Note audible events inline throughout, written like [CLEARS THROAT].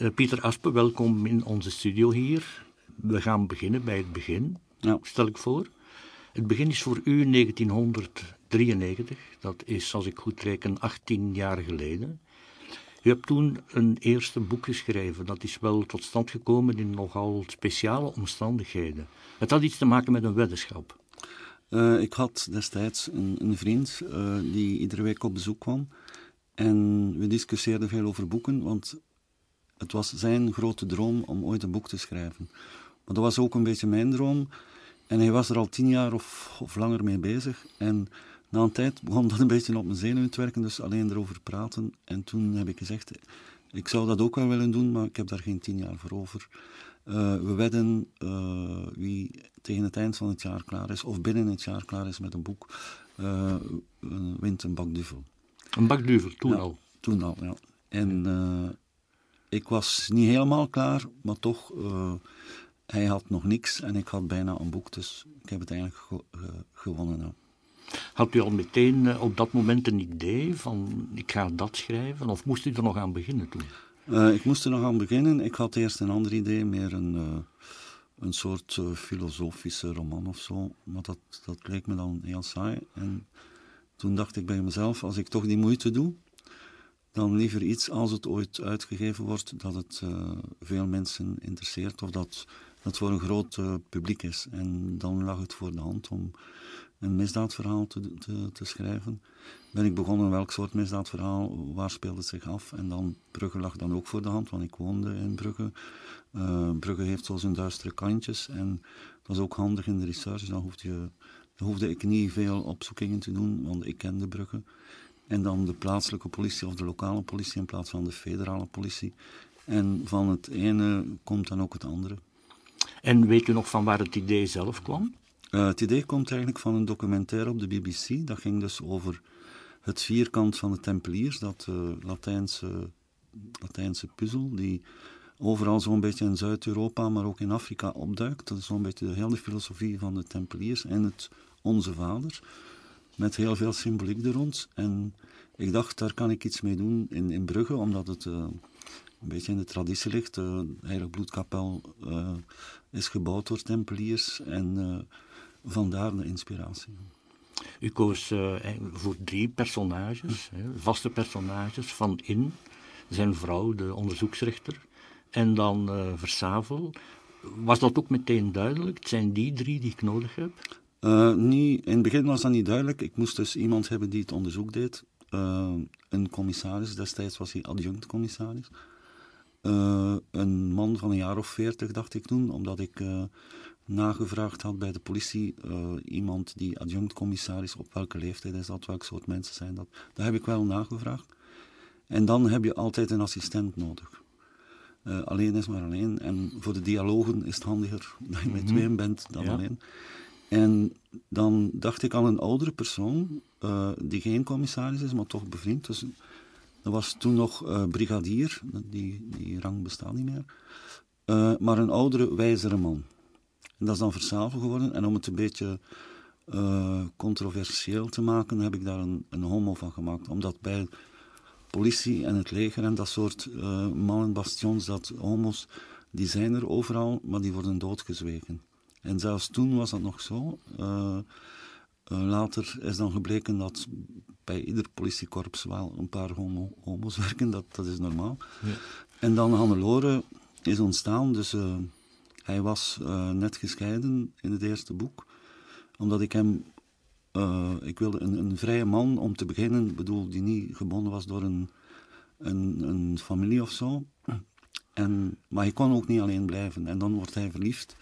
Uh, Pieter Aspe, welkom in onze studio hier. We gaan beginnen bij het begin, Ja. stel ik voor. Het begin is voor u 1993. Dat is, als ik goed reken, 18 jaar geleden. U hebt toen een eerste boek geschreven. Dat is wel tot stand gekomen in nogal speciale omstandigheden. Het had iets te maken met een weddenschap. Eh, ik had destijds een, een vriend eh, die iedere week op bezoek kwam. En we discussieerden veel over boeken, want het was zijn grote droom om ooit een boek te schrijven. Maar dat was ook een beetje mijn droom. En hij was er al tien jaar of, of langer mee bezig. En na een tijd begon dat een beetje op mijn zenuwen te werken, dus alleen erover praten. En toen heb ik gezegd, ik zou dat ook wel willen doen, maar ik heb daar geen tien jaar voor over. Uh, we wedden uh, wie tegen het eind van het jaar klaar is, of binnen het jaar klaar is met een boek, uh, wint een bak duvel. Een bak duvel, toen ja, al? Toen al, ja. En ik was niet helemaal klaar, maar toch, hij had nog niks en ik had bijna een boek, dus ik heb het eigenlijk ge gewonnen. Ja. Had u al meteen op dat moment een idee van ik ga dat schrijven, of moest u er nog aan beginnen toen? Uh, ik moest er nog aan beginnen. Ik had eerst een ander idee, meer een, uh, een soort uh, filosofische roman of zo. Maar dat, dat leek me dan heel saai. En toen dacht ik bij mezelf, als ik toch die moeite doe, dan liever iets als het ooit uitgegeven wordt, dat het veel mensen interesseert of dat het voor een groot publiek is. En dan lag het voor de hand om een misdaadverhaal te, te, te, schrijven. Ben ik begonnen welk soort misdaadverhaal, waar speelde het zich af? En dan Brugge lag dan ook voor de hand, want ik woonde in Brugge. Uh, Brugge heeft zo zijn duistere kantjes en dat is ook handig in de research. Dan hoefde, je, dan hoefde ik niet veel opzoekingen te doen, want ik kende Brugge. En dan de plaatselijke politie of de lokale politie in plaats van de federale politie. En van het ene komt dan ook het andere. En weet u nog van waar het idee zelf kwam? Uh, het idee komt eigenlijk van een documentaire op de BBC. Dat ging dus over het vierkant van de Tempeliers, dat uh, Latijnse, Latijnse puzzel, die overal zo'n beetje in Zuid-Europa, maar ook in Afrika opduikt. Dat is zo'n beetje de hele filosofie van de Tempeliers en het Onze Vader, met heel veel symboliek er rond. En ik dacht, daar kan ik iets mee doen in, in Brugge, omdat het uh, een beetje in de traditie ligt. De Bloedkapel uh, is gebouwd door Tempeliers en vandaar de inspiratie. U koos voor drie personages, hè, vaste personages, van In, zijn vrouw, de onderzoeksrechter, en dan Versavel. Was dat ook meteen duidelijk? Het zijn die drie die ik nodig heb? Uh, niet, in het begin was dat niet duidelijk. Ik moest dus iemand hebben die het onderzoek deed. een commissaris, destijds was hij adjunct-commissaris. een man van een jaar of veertig, dacht ik toen, omdat ik nagevraagd had bij de politie. Iemand die adjunct-commissaris, op welke leeftijd is dat, welk soort mensen zijn dat. Dat heb ik wel nagevraagd. En dan heb je altijd een assistent nodig. Alleen is maar alleen. En voor de dialogen is het handiger dat je met Mhm. tweeën bent dan Ja. alleen. En dan dacht ik aan een oudere persoon, uh, die geen commissaris is, maar toch bevriend. Dus dat was toen nog uh, brigadier, die, die rang bestaat niet meer. Uh, maar een oudere, wijzere man. En dat is dan Versavel geworden. En om het een beetje controversieel te maken, heb ik daar een, een homo van gemaakt. Omdat bij politie en het leger en dat soort uh, mannenbastions, dat homo's, die zijn er overal, maar die worden doodgezwegen. En zelfs toen was dat nog zo. Uh, later is dan gebleken dat bij ieder politiekorps wel een paar homo, homo's werken, dat, dat is normaal. Ja. En dan Hannelore is ontstaan, dus uh, hij was uh, net gescheiden in het eerste boek, omdat ik hem, uh, ik wilde een, een, vrije man om te beginnen, bedoel, die niet gebonden was door een, een, een familie of zo. En, maar hij kon ook niet alleen blijven en dan wordt hij verliefd.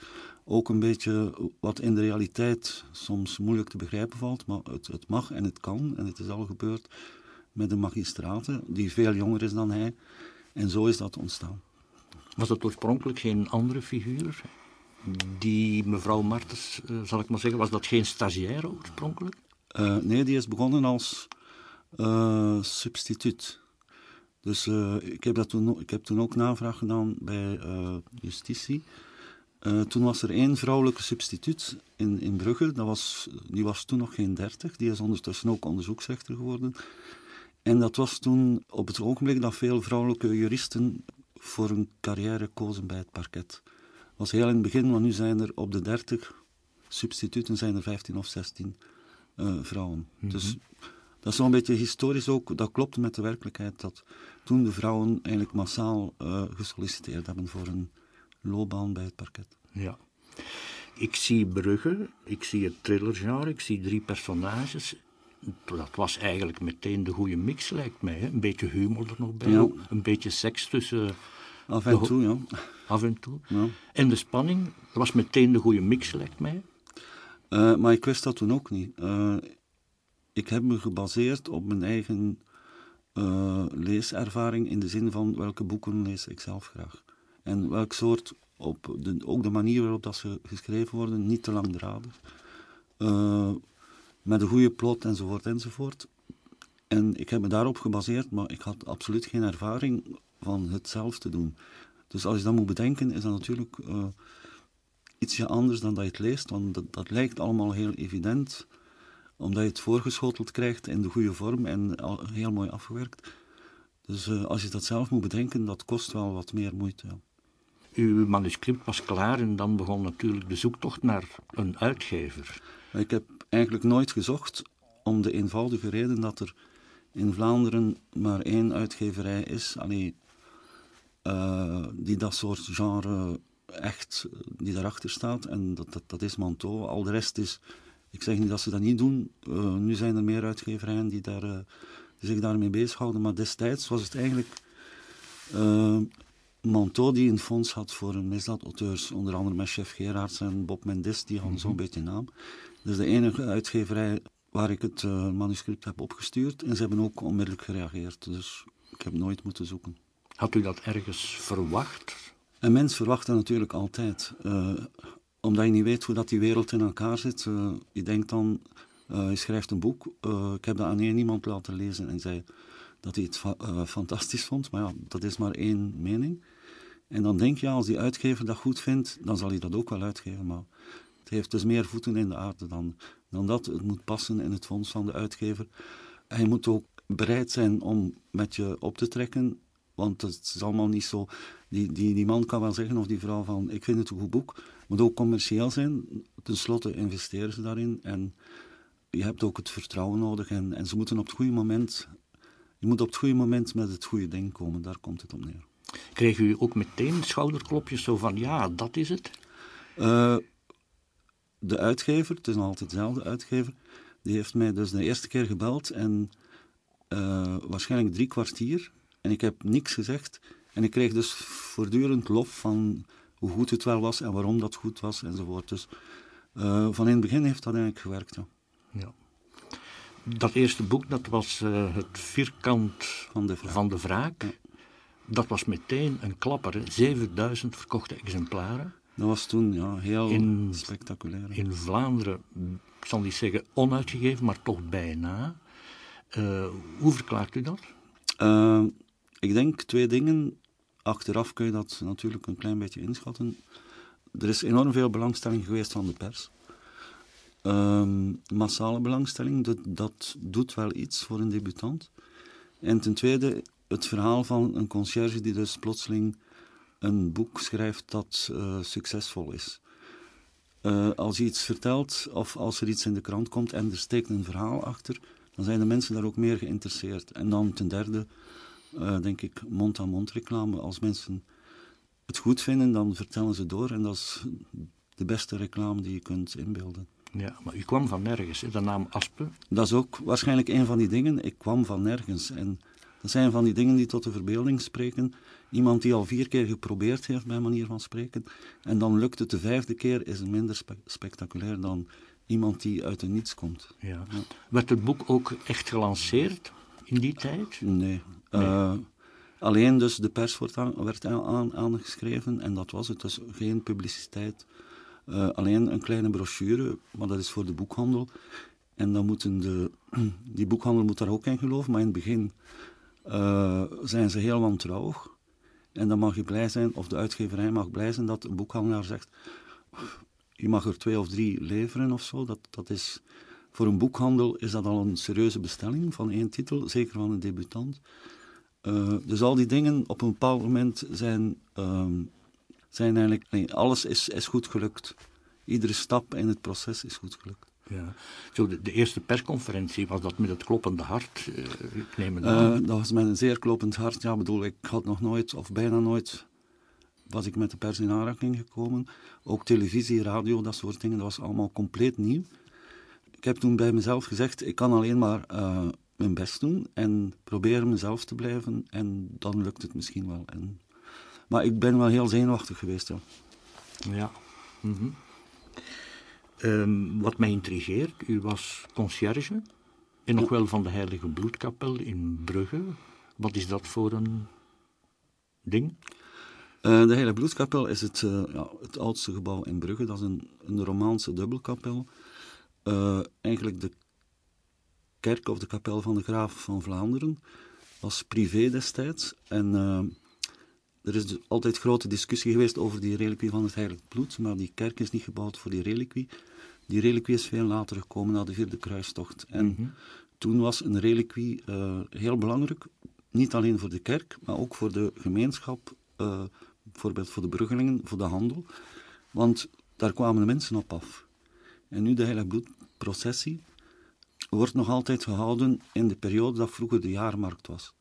Ook een beetje wat in de realiteit soms moeilijk te begrijpen valt, maar het, het mag en het kan. En het is al gebeurd met een magistrate die veel jonger is dan hij. En zo is dat ontstaan. Was het oorspronkelijk geen andere figuur? Die mevrouw Martens, uh, zal ik maar zeggen, was dat geen stagiaire oorspronkelijk? Uh, nee, die is begonnen als uh, substituut. Dus ik, heb dat toen, ik heb toen ook navraag gedaan bij justitie. Toen was er één vrouwelijke substituut in, in Brugge. Dat was, die was toen nog geen dertig. Die is ondertussen ook onderzoeksrechter geworden. En dat was toen op het ogenblik dat veel vrouwelijke juristen voor een carrière kozen bij het parket. Dat was heel in het begin, want nu zijn er op de 30 substituten zijn er 15 of 16 uh, vrouwen. Mhm. Dus dat is zo'n beetje historisch ook, dat klopt met de werkelijkheid, dat toen de vrouwen eigenlijk massaal uh, gesolliciteerd hebben voor een loopbaan bij het parket. Ja. Ik zie Brugge, ik zie het thrillergenre, ik zie drie personages. Dat was eigenlijk meteen de goede mix, lijkt mij. Hè? Een beetje humor er nog bij, Ja. een beetje seks tussen... Af en toe, ja. Af en toe. ja. En de spanning, dat was meteen de goede mix, lijkt mij. Eh, maar ik wist dat toen ook niet. Eh, ik heb me gebaseerd op mijn eigen eh, leeservaring in de zin van welke boeken lees ik zelf graag. En welk soort, op de, ook de manier waarop dat ze geschreven worden, niet te langdradig. Eh, met een goede plot enzovoort enzovoort. En ik heb me daarop gebaseerd, maar ik had absoluut geen ervaring van het zelf te doen. Dus als je dat moet bedenken, is dat natuurlijk eh, ietsje anders dan dat je het leest, want dat, dat lijkt allemaal heel evident, omdat je het voorgeschoteld krijgt in de goede vorm en heel mooi afgewerkt. Dus eh, als je dat zelf moet bedenken, dat kost wel wat meer moeite. Uw manuscript was klaar en dan begon natuurlijk de zoektocht naar een uitgever. Ik heb eigenlijk nooit gezocht, om de eenvoudige reden dat er in Vlaanderen maar één uitgeverij is, allee, eh, die dat soort genre echt, eh, die daarachter staat. En dat, dat, dat is Manteau. Al de rest is, ik zeg niet dat ze dat niet doen. Eh, nu zijn er meer uitgeverijen die, daar, die zich daarmee bezighouden. Maar destijds was het eigenlijk Manteau die een fonds had voor misdaadauteurs. Onder andere met chef Gerards en Bob Mendes, die hadden zo'n beetje naam. Dat is de enige uitgeverij waar ik het eh, manuscript heb opgestuurd. En ze hebben ook onmiddellijk gereageerd. Dus ik heb nooit moeten zoeken. Had u dat ergens verwacht? Een mens verwacht dat natuurlijk altijd. eh, omdat je niet weet hoe dat die wereld in elkaar zit. Eh, je denkt dan, je schrijft een boek. ik heb dat aan één iemand laten lezen en zei dat hij het eh, fantastisch vond. Maar ja, dat is maar één mening. En dan denk je, als die uitgever dat goed vindt, dan zal hij dat ook wel uitgeven. Maar het heeft dus meer voeten in de aarde dan, dan dat. Het moet passen in het fonds van de uitgever. Hij moet ook bereid zijn om met je op te trekken. Want het is allemaal niet zo. Die, die, die man kan wel zeggen, of die vrouw, van ik vind het een goed boek. Het moet ook commercieel zijn. Ten slotte investeren ze daarin. En je hebt ook het vertrouwen nodig. En, en ze moeten op het goede moment. Je moet op het goede moment met het goede ding komen. Daar komt het op neer. Kreeg u ook meteen schouderklopjes zo van, ja, dat is het? Eh, de uitgever, het is nog altijd dezelfde uitgever, die heeft mij dus de eerste keer gebeld en eh, waarschijnlijk drie kwartier. En ik heb niks gezegd. En ik kreeg dus voortdurend lof van hoe goed het wel was en waarom dat goed was enzovoort. Dus eh, van in het begin heeft dat eigenlijk gewerkt. Ja. Ja. Dat eerste boek, dat was eh, het vierkant Van de vraag. van de wraak. Dat was meteen een klapper. hè. 7000 verkochte exemplaren. Dat was toen ja, heel In- spectaculair. In Vlaanderen, ik zal niet zeggen onuitgegeven, maar toch bijna. Eh, hoe verklaart u dat? Eh, ik denk twee dingen. Achteraf kun je dat natuurlijk een klein beetje inschatten. Er is enorm veel belangstelling geweest van de pers. Ehm, massale belangstelling, dat, dat doet wel iets voor een debutant. En ten tweede, het verhaal van een conciërge die dus plotseling een boek schrijft dat eh, succesvol is. Eh, als je iets vertelt of als er iets in de krant komt en er steekt een verhaal achter, dan zijn de mensen daar ook meer geïnteresseerd. En dan ten derde, eh, denk ik, mond-aan-mond reclame. Als mensen het goed vinden, dan vertellen ze door. En dat is de beste reclame die je kunt inbeelden. Ja, maar u kwam van nergens. De naam Aspe. Dat is ook waarschijnlijk een van die dingen. Ik kwam van nergens. En dat zijn van die dingen die tot de verbeelding spreken. Iemand die al vier keer geprobeerd heeft, bij manier van spreken. En dan lukt het de vijfde keer, is minder spe- spectaculair dan iemand die uit het niets komt. Ja. Werd het boek ook echt gelanceerd in die tijd? Nee. Eh, alleen dus de pers wordt aan, werd aan- aangeschreven en dat was het. Dus geen publiciteit. Eh, alleen een kleine brochure, maar dat is voor de boekhandel. En dan moeten de, [CLEARS THROAT] die boekhandel moet daar ook in geloven, maar in het begin eh, zijn ze heel wantrouwig. En dan mag je blij zijn, of de uitgeverij mag blij zijn, dat een boekhandelaar zegt: je mag er twee of drie leveren of zo. Dat, dat is, voor een boekhandel is dat al een serieuze bestelling van één titel, zeker van een debutant. Eh, dus al die dingen op een bepaald moment zijn, ehm, zijn eigenlijk... Nee, alles is, is goed gelukt. Iedere stap in het proces is goed gelukt. Ja. Zo, de, de eerste persconferentie, was dat met het kloppende hart? Uh, ik neem het uh, dat was met een zeer kloppend hart. Ja, bedoel, ik had nog nooit, of bijna nooit, was ik met de pers in aanraking gekomen. Ook televisie, radio, dat soort dingen, dat was allemaal compleet nieuw. Ik heb toen bij mezelf gezegd, ik kan alleen maar uh, mijn best doen en proberen mezelf te blijven en dan lukt het misschien wel. En, maar ik ben wel heel zenuwachtig geweest, ja. Ja. Mm -hmm. Um, wat mij intrigeert, u was conciërge en nog wel van de Heilige Bloedkapel in Brugge. Wat is dat voor een ding? Uh, de Heilige Bloedkapel is het, uh, ja, het oudste gebouw in Brugge. Dat is een, een Romaanse dubbelkapel. Uh, eigenlijk de kerk of de kapel van de Graaf van Vlaanderen was privé destijds. En er is dus altijd grote discussie geweest over die reliquie van het Heilig Bloed, maar die kerk is niet gebouwd voor die reliquie. Die reliquie is veel later gekomen na de Vierde Kruistocht. En mm -hmm. toen was een reliquie uh, heel belangrijk, niet alleen voor de kerk, maar ook voor de gemeenschap, uh, bijvoorbeeld voor de bruggelingen, voor de handel. Want daar kwamen de mensen op af. En nu de Heilig Bloedprocessie wordt nog altijd gehouden in de periode dat vroeger de jaarmarkt was.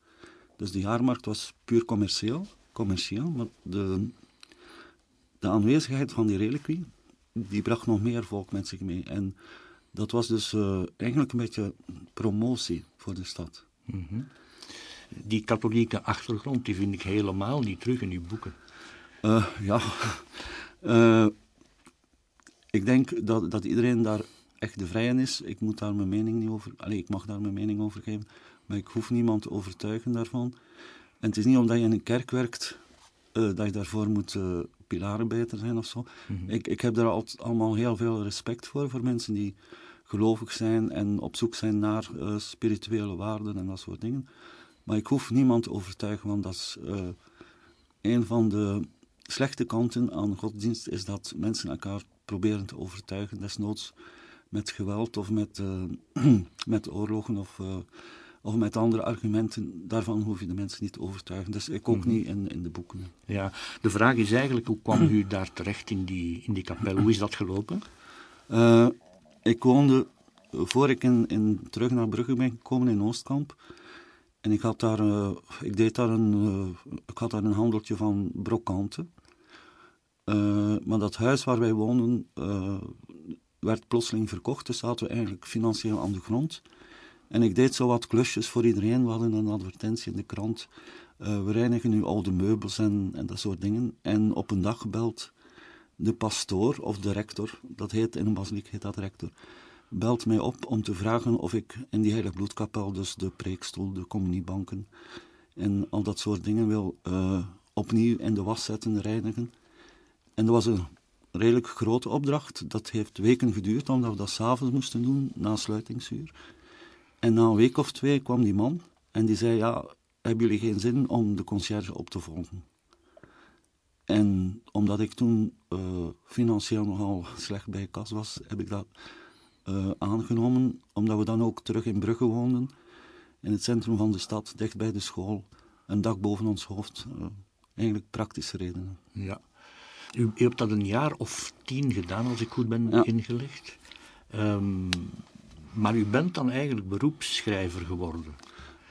Dus de jaarmarkt was puur commercieel commercieel, maar de, de aanwezigheid van die reliquie, die bracht nog meer volk met zich mee. En dat was dus uh, eigenlijk een beetje promotie voor de stad. Mm -hmm. Die katholieke achtergrond, die vind ik helemaal niet terug in uw boeken. Uh, ja, uh, [LAUGHS] ik denk dat, dat iedereen daar echt de vrije is. Ik moet daar mijn mening niet over... Allez, ik mag daar mijn mening over geven, maar ik hoef niemand te overtuigen daarvan. En het is niet omdat je in een kerk werkt uh, dat je daarvoor moet uh, pilarenbeter zijn of zo. Mm -hmm. ik, ik heb daar altijd allemaal heel veel respect voor, voor mensen die gelovig zijn en op zoek zijn naar uh, spirituele waarden en dat soort dingen. Maar ik hoef niemand te overtuigen, want dat is een van de slechte kanten aan godsdienst, is dat mensen elkaar proberen te overtuigen, desnoods met geweld of met, [CLEARS THROAT] met oorlogen of of met andere argumenten, daarvan hoef je de mensen niet te overtuigen. Dus ik ook mm -hmm. niet in, in de boeken. Ja, de vraag is eigenlijk, hoe kwam u daar terecht in die, in die kapel? Hoe is dat gelopen? Uh, ik woonde, voor ik in, in, terug naar Brugge ben gekomen, in Oostkamp. En ik had daar, uh, ik deed daar een, uh, ik had daar een handeltje van brokanten. maar dat huis waar wij woonden, werd plotseling verkocht. Dus zaten we eigenlijk financieel aan de grond. En ik deed zo wat klusjes voor iedereen. We hadden een advertentie in de krant. Uh, we reinigen nu oude meubels en, en dat soort dingen. En op een dag belt de pastoor of de rector, dat heet in een basiliek heet dat rector, belt mij op om te vragen of ik in die heilige bloedkapel, dus de preekstoel, de communiebanken en al dat soort dingen wil uh, opnieuw in de was zetten, reinigen. En dat was een redelijk grote opdracht. Dat heeft weken geduurd, omdat we dat s'avonds moesten doen, na sluitingsuur. En na een week of twee kwam die man en die zei: Ja, hebben jullie geen zin om de conciërge op te volgen? En omdat ik toen uh, financieel nogal slecht bij kas was, heb ik dat uh, aangenomen, omdat we dan ook terug in Brugge woonden, in het centrum van de stad, dicht bij de school, een dak boven ons hoofd. Uh, eigenlijk praktische redenen. Ja. U, u, hebt dat een jaar of tien gedaan, als ik goed ben ja. ingelicht. Um, maar u bent dan eigenlijk beroepsschrijver geworden?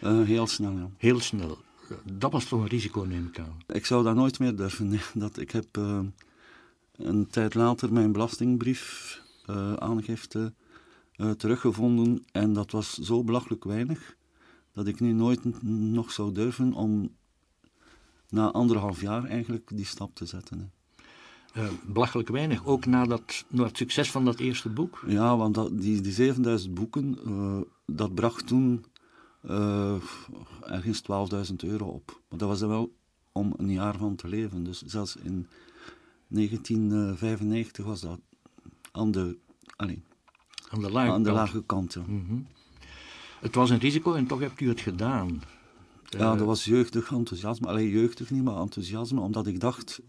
Uh, heel snel, ja. Heel snel. Dat was toch een risico, neem ik aan? Ik zou dat nooit meer durven. Nee, dat, ik heb uh, een tijd later mijn belastingbrief uh, aangifte teruggevonden. En dat was zo belachelijk weinig dat ik nu nooit nog zou durven om na anderhalf jaar eigenlijk die stap te zetten. Hè. Uh, belachelijk weinig, ook na, dat, na het succes van dat eerste boek? Ja, want dat, die, die 7000 boeken, uh, dat bracht toen uh, ergens 12.000 euro op. Maar dat was er wel om een jaar van te leven. Dus zelfs in 1995 was dat aan de, allee, aan de lage aan de kant. lage kant ja. mm -hmm. Het was een risico en toch hebt u het gedaan. Ja, dat was jeugdig enthousiasme. Alleen jeugdig niet, maar enthousiasme, omdat ik dacht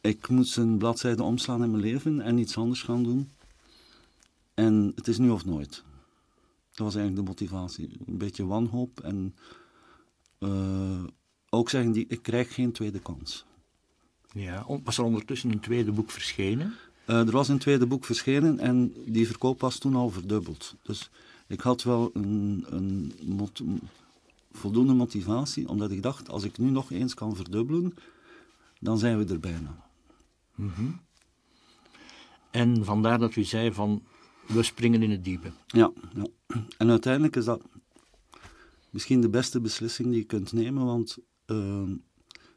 ik moest een bladzijde omslaan in mijn leven en iets anders gaan doen. En het is nu of nooit. Dat was eigenlijk de motivatie. Een beetje wanhoop en eh, ook zeggen, die, ik krijg geen tweede kans. Ja, was er ondertussen een tweede boek verschenen? Uh, er was een tweede boek verschenen en die verkoop was toen al verdubbeld. Dus ik had wel een, een voldoende motivatie, omdat ik dacht, als ik nu nog eens kan verdubbelen, dan zijn we er bijna. Mm En vandaar dat u zei van, we springen in het diepe. Ja, ja. en uiteindelijk is dat misschien de beste beslissing die je kunt nemen, want uh,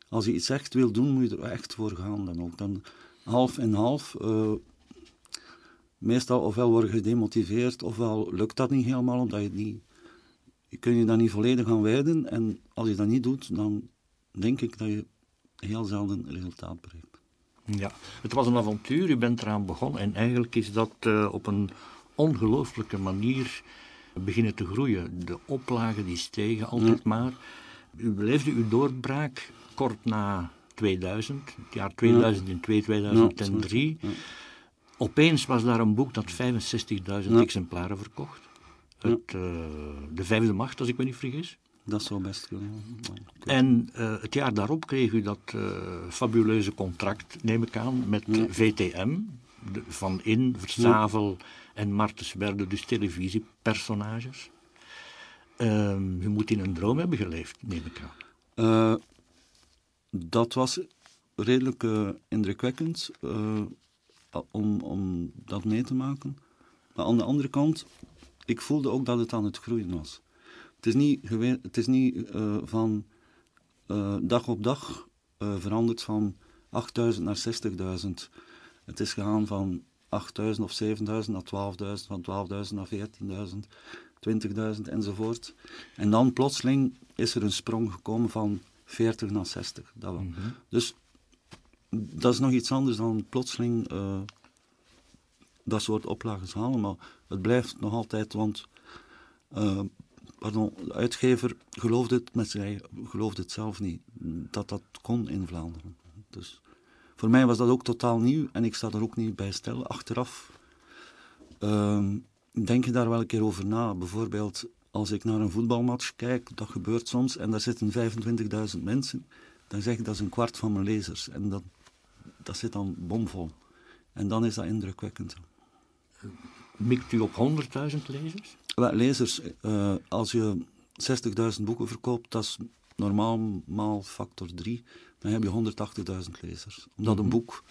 als je iets echt wil doen, moet je er echt voor gaan dan ook. Dan half en half. Uh, meestal ofwel word je gedemotiveerd, ofwel lukt dat niet helemaal, omdat je niet... Je kun je dan niet volledig gaan wijden, en als je dat niet doet, dan denk ik dat je heel zelden resultaat bereikt. Ja, het was een avontuur, u bent eraan begonnen en eigenlijk is dat uh, op een ongelooflijke manier beginnen te groeien. De oplagen die stegen altijd maar. U beleefde uw doorbraak kort na 2000, het jaar 2002, 2003. Opeens was daar een boek dat 65.000 exemplaren verkocht. Het, uh, de vijfde macht, als ik me niet vergis. Dat zou best kunnen. En uh, het jaar daarop kreeg u dat uh, fabuleuze contract, neem ik aan, met VTM. De, van In, Versavel en Martens werden dus televisiepersonages. Uh, u moet in een droom hebben geleefd, neem ik aan. dat was redelijk indrukwekkend om, om dat mee te maken. Maar aan de andere kant, ik voelde ook dat het aan het groeien was. Het is niet, het is niet uh, van uh, dag op dag uh, veranderd van 8000 naar 60.000. Het is gegaan van 8000 of 7000 naar 12.000, van 12.000 naar 14.000, 20.000 enzovoort. En dan plotseling is er een sprong gekomen van 40 naar 60. Dat mm -hmm. Dus dat is nog iets anders dan plotseling uh, dat soort oplages halen. Maar het blijft nog altijd, want uh, pardon, de uitgever geloofde het, met zijn, geloofde het zelf niet, dat dat kon in Vlaanderen. Dus voor mij was dat ook totaal nieuw en ik sta er ook niet bij stil. Achteraf uh, denk je daar wel een keer over na. Bijvoorbeeld als ik naar een voetbalmatch kijk, dat gebeurt soms, en daar zitten 25.000 mensen, dan zeg ik dat is een kwart van mijn lezers. En dat, dat zit dan bomvol. En dan is dat indrukwekkend. Mikt u op 100.000 lezers? Lezers, uh, als je 60.000 boeken verkoopt, dat is normaal maal factor 3, dan heb je 180.000 lezers. Omdat een mhm. boek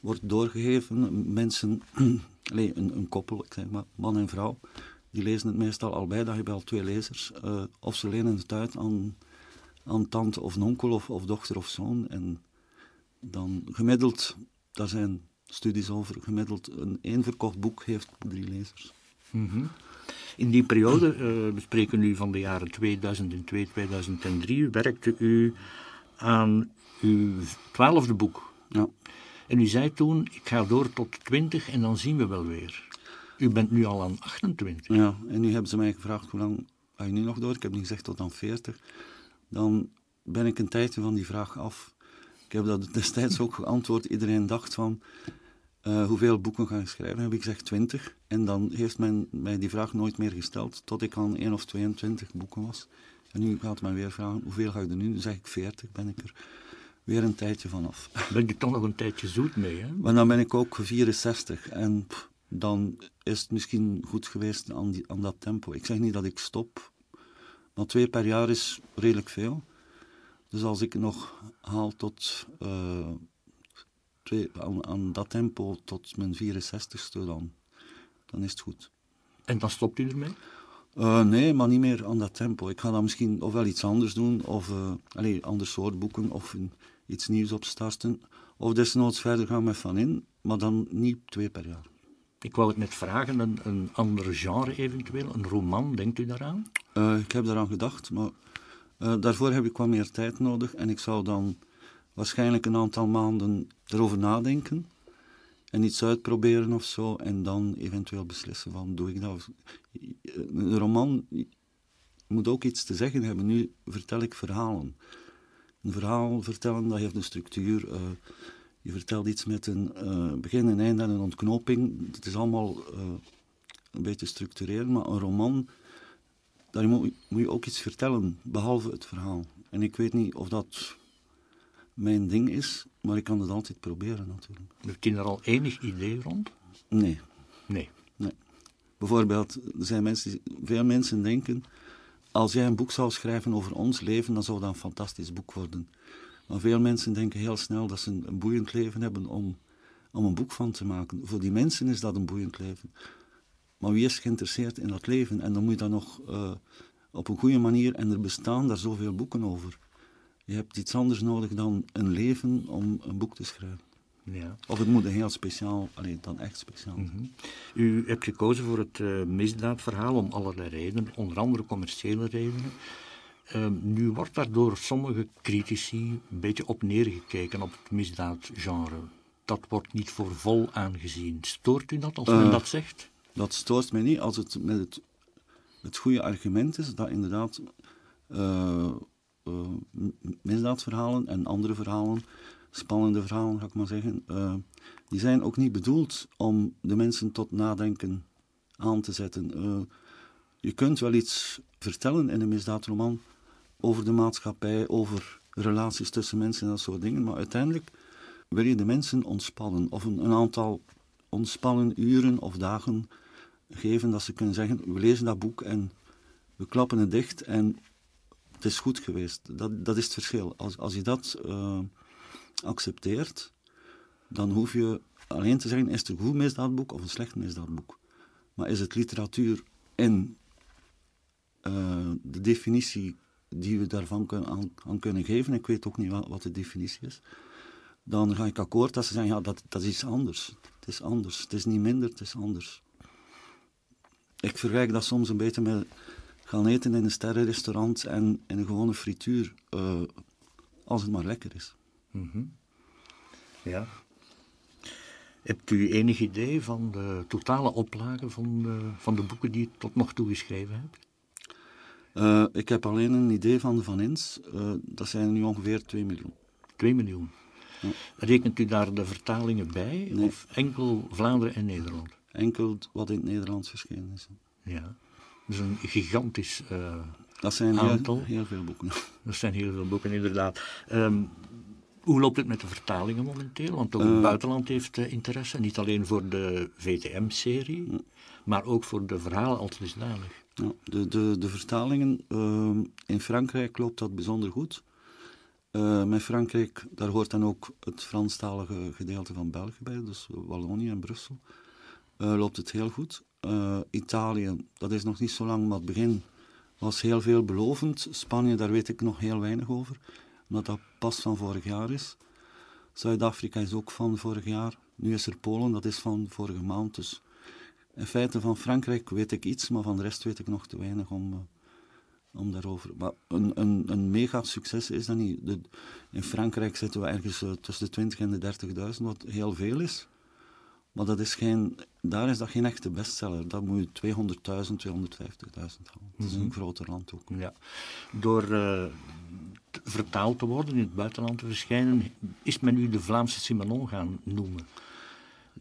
wordt doorgegeven, mensen, [CLEARS THROAT] een, een, koppel, ik zeg maar, man en vrouw, die lezen het meestal al bij, dan heb je al twee lezers. Uh, of ze lenen het uit aan, aan tante of onkel of, of dochter of zoon. En dan gemiddeld, daar zijn studies over, gemiddeld een één verkocht boek heeft drie lezers. Mm In die periode, uh, we spreken nu van de jaren 2002, 2003, werkte u aan uw twaalfde boek. Ja. En u zei toen, ik ga door tot 20 en dan zien we wel weer. U bent nu al aan 28. Ja, en nu hebben ze mij gevraagd, hoe lang ga je nu nog door? Ik heb nu gezegd tot aan 40. Dan ben ik een tijdje van die vraag af. Ik heb dat destijds ook geantwoord. Iedereen dacht van, uh, hoeveel boeken ga ik schrijven? Heb ik gezegd 20. En dan heeft men mij die vraag nooit meer gesteld, tot ik aan 1 of 22 boeken was. En nu gaat men weer vragen, hoeveel ga ik er nu? Dan zeg ik 40, ben ik er weer een tijdje vanaf. [LAUGHS] Ben je toch nog een tijdje zoet mee, hè? Maar dan ben ik ook 64 en dan is het misschien goed geweest aan, die, aan dat tempo. Ik zeg niet dat ik stop, maar twee per jaar is redelijk veel. Dus als ik nog haal tot uh, twee, aan, aan, dat tempo tot mijn 64ste, dan, dan is het goed. En dan stopt u ermee? Uh, nee, maar niet meer aan dat tempo. Ik ga dan misschien ofwel iets anders doen, of uh, allez, ander soort boeken, of een, iets nieuws opstarten. Of desnoods verder gaan met Van In, maar dan niet twee per jaar. Ik wou het net vragen, een, een ander genre eventueel, een roman, denkt u daaraan? Uh, ik heb daaraan gedacht, maar daarvoor heb ik wat meer tijd nodig. En ik zou dan waarschijnlijk een aantal maanden erover nadenken en iets uitproberen of zo, en dan eventueel beslissen van, doe ik dat? Een roman moet ook iets te zeggen hebben. Nu vertel ik verhalen. Een verhaal vertellen, dat heeft een structuur. Uh, je vertelt iets met een uh, begin, een einde en een ontknoping. Het is allemaal uh, een beetje structureel, maar een roman daar moet je ook iets vertellen, behalve het verhaal. En ik weet niet of dat mijn ding is, maar ik kan het altijd proberen natuurlijk. Heb je daar al enig idee rond? Nee. Nee. nee. Bijvoorbeeld, er zijn mensen, veel mensen denken, als jij een boek zou schrijven over ons leven, dan zou dat een fantastisch boek worden. Maar veel mensen denken heel snel dat ze een, boeiend leven hebben om, om een boek van te maken. Voor die mensen is dat een boeiend leven. Maar wie is geïnteresseerd in dat leven? En dan moet je dat nog uh, op een goede manier, en er bestaan daar zoveel boeken over. Je hebt iets anders nodig dan een leven om een boek te schrijven. Ja. Of het moet een heel speciaal, alleen dan echt speciaal. Mm U hebt gekozen voor het uh, misdaadverhaal om allerlei redenen, onder andere commerciële redenen. Uh, nu wordt daar door sommige critici een beetje op neergekeken op het misdaadgenre. Dat wordt niet voor vol aangezien. Stoort u dat als men uh, dat zegt? Dat stoort mij niet als het met het, het goede argument is dat inderdaad uh, misdaadverhalen en andere verhalen, spannende verhalen ga ik maar zeggen, uh, die zijn ook niet bedoeld om de mensen tot nadenken aan te zetten. Uh, je kunt wel iets vertellen in een misdaadroman over de maatschappij, over relaties tussen mensen en dat soort dingen, maar uiteindelijk wil je de mensen ontspannen of een, een aantal ontspannen uren of dagen geven dat ze kunnen zeggen, we lezen dat boek en we klappen het dicht en het is goed geweest. Dat, dat is het verschil. Als, als je dat uh, accepteert, dan hoef je alleen te zeggen, is het een goed misdaadboek of een slecht misdaadboek. Maar is het literatuur in uh, de definitie die we daarvan kunnen, aan, kunnen geven, ik weet ook niet wat, wat, de definitie is, dan ga ik akkoord dat ze zeggen, ja, dat, dat is iets anders. Het is anders. Het is niet minder, het is anders. Ik vergelijk dat soms een beetje met gaan eten in een sterrenrestaurant en in een gewone frituur, uh, als het maar lekker is. Mm -hmm. Ja. Hebt u enig idee van de totale oplage van de, van de boeken die u tot nog toe geschreven hebt? Uh, ik heb alleen een idee van de Van Ins. Uh, dat zijn nu ongeveer 2 miljoen. 2 miljoen. Ja. Rekent u daar de vertalingen bij? Nee. Of enkel Vlaanderen en Nederland? Enkel wat in het Nederlands verschenen is. Ja. Dat is een gigantisch uh, dat zijn aantal. Heel, heel, veel boeken. [LAUGHS] Dat zijn heel veel boeken, inderdaad. Um, hoe loopt het met de vertalingen momenteel? Want ook het uh, buitenland heeft uh, interesse, niet alleen voor de VTM-serie, maar ook voor de verhalen als dusdanig. Ja, de, de, de vertalingen, uh, in Frankrijk loopt dat bijzonder goed. met Frankrijk, daar hoort dan ook het Franstalige gedeelte van België bij, dus Wallonië en Brussel, loopt het heel goed. Uh, Italië, dat is nog niet zo lang, maar het begin was heel veelbelovend. Spanje, daar weet ik nog heel weinig over, omdat dat pas van vorig jaar is. Zuid-Afrika is ook van vorig jaar. Nu is er Polen, dat is van vorige maand. Dus in feite van Frankrijk weet ik iets, maar van de rest weet ik nog te weinig om, uh, om daarover. Maar een, een, een mega succes is dat niet. De, in Frankrijk zitten we ergens uh, tussen de 20 en de 30.000, wat heel veel is. Maar dat is geen, daar is dat geen echte bestseller. Dat moet je 200.000, 250.000 halen. Het is een mm -hmm. groter land ook. Ja. Door uh, vertaald te worden, in het buitenland te verschijnen, is men nu de Vlaamse Simenon gaan noemen.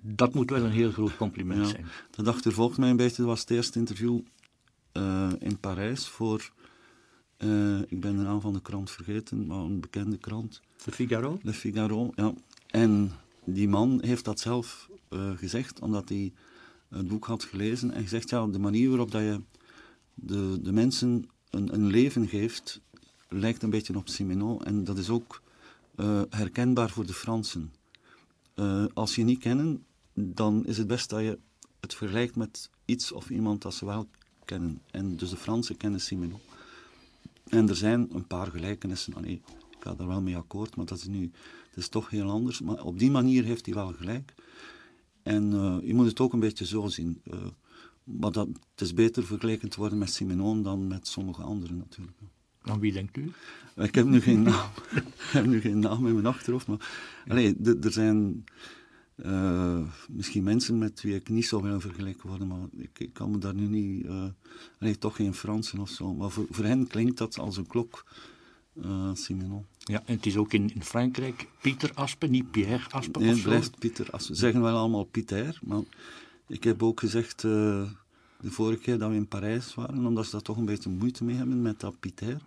Dat moet wel een heel groot compliment ja, zijn. Dat achtervolgt mij een beetje. Dat was het eerste interview uh, in Parijs voor... Uh, ik ben de naam van de krant vergeten, maar een bekende krant. Le Figaro? Le Figaro, ja. En die man heeft dat zelf uh, gezegd, omdat hij het boek had gelezen en gezegd, ja, de manier waarop dat je de, de mensen een, een leven geeft, lijkt een beetje op Simenon. En dat is ook uh, herkenbaar voor de Fransen. Uh, als je niet kennen, dan is het best dat je het vergelijkt met iets of iemand dat ze wel kennen. En dus de Fransen kennen Simenon. En er zijn een paar gelijkenissen. Allee, ik ga daar wel mee akkoord, maar dat is nu het is toch heel anders. Maar op die manier heeft hij wel gelijk. En uh, je moet het ook een beetje zo zien. Uh, maar dat, het is beter vergeleken te worden met Simenon dan met sommige anderen natuurlijk. Aan wie denkt u? Ik heb nu geen [LAUGHS] naam. ik heb nu geen naam in mijn achterhoofd. Maar allee, er zijn uh, misschien mensen met wie ik niet zou willen vergelijken worden. Maar ik, ik kan me daar nu niet... allee, toch geen Fransen of zo. Maar voor, voor hen klinkt dat als een klok. Simenon. Ja, en het is ook in, in Frankrijk Pieter Aspen, niet Pierre Aspen nee, het blijft Pieter Aspen. Ze zeggen wel allemaal Pieter, maar ik heb ook gezegd... Uh, de vorige keer dat we in Parijs waren, omdat ze daar toch een beetje moeite mee hebben met dat Pieter.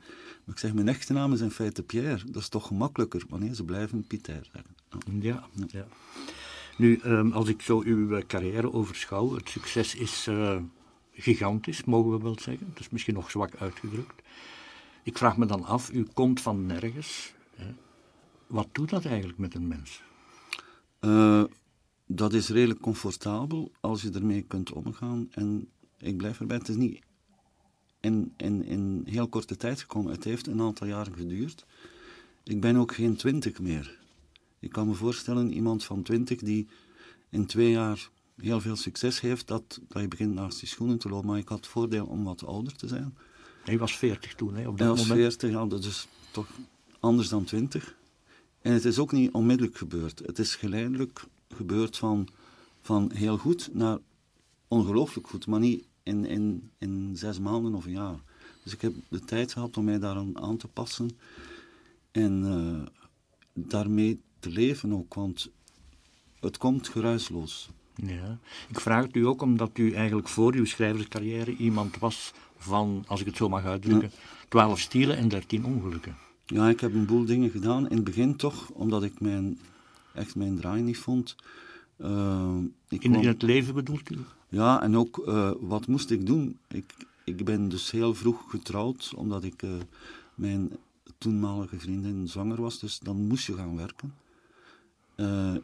Maar ik zeg, mijn echte naam is in feite Pierre. Dat is toch gemakkelijker wanneer ze blijven Pieter zeggen. Ja, ja. Nu, ehm, als ik zo uw eh, carrière overschouw, het succes is uh, gigantisch, mogen we wel zeggen. Het is misschien nog zwak uitgedrukt. Ik vraag me dan af, u komt van nergens. Wat doet dat eigenlijk met een mens? Uh, dat is redelijk comfortabel als je ermee kunt omgaan. En ik blijf erbij, het is niet in, heel korte tijd gekomen. Het heeft een aantal jaren geduurd. Ik ben ook geen twintig meer. Ik kan me voorstellen, iemand van twintig die in twee jaar heel veel succes heeft, dat, dat je begint naast die schoenen te lopen. Maar ik had het voordeel om wat ouder te zijn. Hij was veertig toen, hè, op dat was veertig, ja, dat is toch anders dan twintig. En het is ook niet onmiddellijk gebeurd. Het is geleidelijk gebeurd van, van heel goed naar ongelooflijk goed, maar niet in, in, in zes maanden of een jaar. Dus ik heb de tijd gehad om mij daaraan aan te passen en uh, daarmee te leven ook, want het komt geruisloos. Ja, ik vraag het u ook omdat u eigenlijk voor uw schrijverscarrière iemand was van, als ik het zo mag uitdrukken, twaalf ja. stielen en dertien ongelukken. Ja, ik heb een boel dingen gedaan. In het begin toch, omdat ik mijn, echt mijn draai niet vond. Uh, ik in, kwam... in, het leven bedoelt u? Ja, en ook uh, wat moest ik doen? Ik, ik ben dus heel vroeg getrouwd, omdat ik uh, mijn toenmalige vriendin zwanger was. Dus dan moest je gaan werken.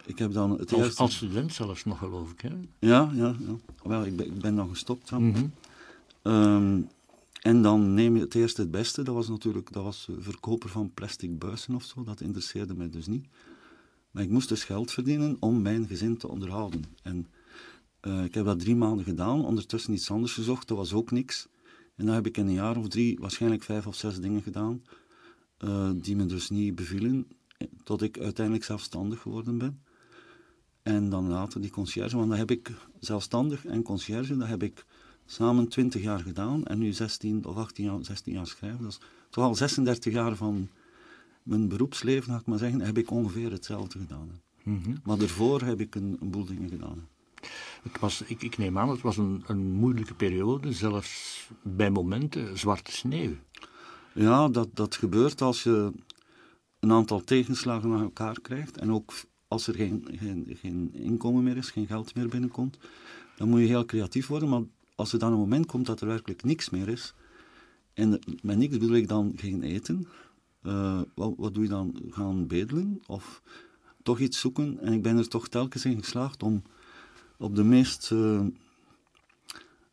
Ik heb dan het als, eerste... als student zelfs nog, geloof ik, hè? Ja, ja, ja. Wel, ik ben, ik ben dan gestopt. Ja. Mm -hmm. um, en dan neem je het eerste het beste. Dat was natuurlijk dat was verkoper van plastic buizen of zo. Dat interesseerde mij dus niet. Maar ik moest dus geld verdienen om mijn gezin te onderhouden. En uh, ik heb dat drie maanden gedaan. Ondertussen iets anders gezocht. Dat was ook niks. En dan heb ik in een jaar of drie waarschijnlijk vijf of zes dingen gedaan. Uh, die me dus niet bevielen. Tot ik uiteindelijk zelfstandig geworden ben. En dan later die conciërge. Want dan heb ik zelfstandig en conciërge. Dat heb ik samen 20 jaar gedaan en nu 16 of 18 jaar, 16 jaar schrijven. Dat is toch al 36 jaar van mijn beroepsleven, laat ik maar zeggen, heb ik ongeveer hetzelfde gedaan. Mm -hmm. Maar daarvoor heb ik een, een boel dingen gedaan. Het was, ik, ik, neem aan, het was een, een moeilijke periode, zelfs bij momenten zwarte sneeuw. Ja, dat, dat gebeurt als je een aantal tegenslagen naar elkaar krijgt en ook als er geen, geen, geen inkomen meer is, geen geld meer binnenkomt. Dan moet je heel creatief worden, maar als er dan een moment komt dat er werkelijk niks meer is, en met niks bedoel ik dan geen eten, uh, wat, wat, doe je dan? Gaan bedelen of toch iets zoeken? En ik ben er toch telkens in geslaagd om op de meest, uh,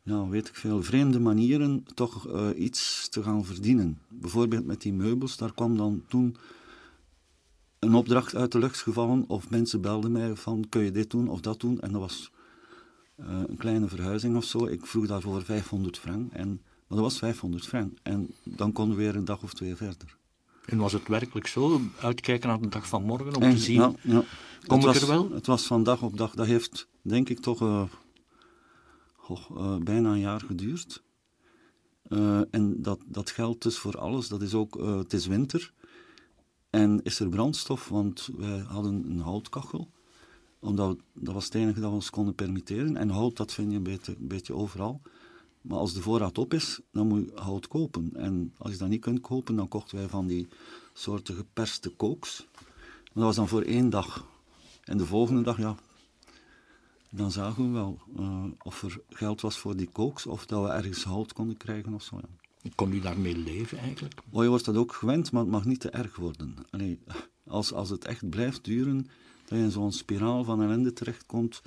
ja, weet ik veel, vreemde manieren toch uh, iets te gaan verdienen. Bijvoorbeeld met die meubels, daar kwam dan toen een opdracht uit de lucht gevallen of mensen belden mij van kun je dit doen of dat doen en dat was uh, een kleine verhuizing of zo. Ik vroeg daarvoor 500 frank. En, maar dat was 500 frank. En dan konden we weer een dag of twee verder. En was het werkelijk zo? Uitkijken naar de dag van morgen om en, te zien? Ja, ja. Kom het ik was, er wel? Het was van dag op dag. Dat heeft, denk ik, toch uh, oh, uh, bijna een jaar geduurd. En dat, dat geldt dus voor alles. Dat is ook, het is winter. En is er brandstof, want wij hadden een houtkachel omdat dat was het enige dat we ons konden permitteren. En hout, dat vind je een beetje, overal. Maar als de voorraad op is, dan moet je hout kopen. En als je dat niet kunt kopen, dan kochten wij van die soorten geperste kooks. Maar dat was dan voor één dag. En de volgende dag, ja, dan zagen we wel uh, of er geld was voor die kooks, of dat we ergens hout konden krijgen of zo. Ja. Kon u daarmee leven eigenlijk? Oh, je wordt dat ook gewend, maar het mag niet te erg worden. Allee, als, als het echt blijft duren, dat je in zo'n spiraal van ellende terechtkomt,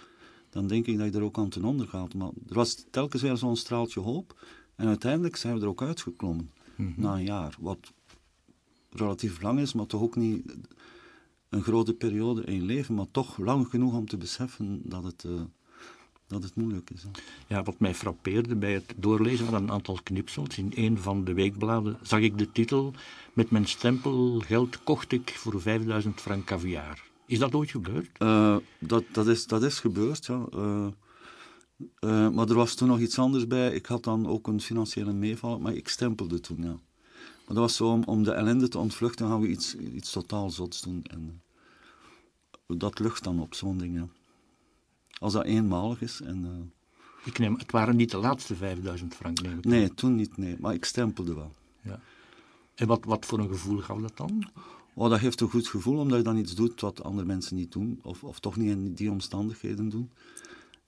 dan denk ik dat je er ook aan ten onder gaat. Maar er was telkens weer zo'n straaltje hoop. En uiteindelijk zijn we er ook uitgeklommen. Mm -hmm. Na een jaar. Wat relatief lang is, maar toch ook niet een grote periode in je leven. Maar toch lang genoeg om te beseffen dat het, uh, dat het moeilijk is. Hè. Ja, wat mij frappeerde bij het doorlezen van een aantal knipsels. In een van de weekbladen zag ik de titel... Met mijn stempelgeld kocht ik voor 5000 frank caviar. Is dat ooit gebeurd? Uh, dat, dat, is, dat is gebeurd, ja. Uh, uh, maar er was toen nog iets anders bij. Ik had dan ook een financiële meeval, maar ik stempelde toen, ja. Maar dat was zo om, om de ellende te ontvluchten, gaan we iets, iets totaal zots doen. En dat lucht dan op, zo'n ding, ja. Als dat eenmalig is. En, Ik neem, het waren niet de laatste 5000 frank, neem ik aan. Nee, toen niet, nee. Maar ik stempelde wel. Ja. En wat, wat voor een gevoel gaf dat dan? Oh, dat geeft een goed gevoel, omdat je dan iets doet wat andere mensen niet doen. Of, of toch niet in die omstandigheden doen.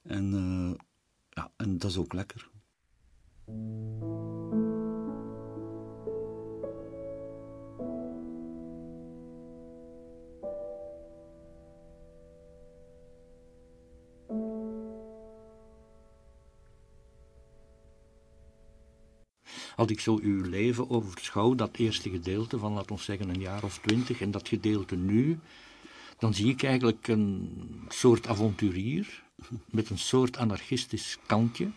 En, eh, ja, en dat is ook lekker. Als ik zo uw leven overschouw, dat eerste gedeelte van, laten we zeggen, een jaar of twintig, en dat gedeelte nu, dan zie ik eigenlijk een soort avonturier met een soort anarchistisch kantje.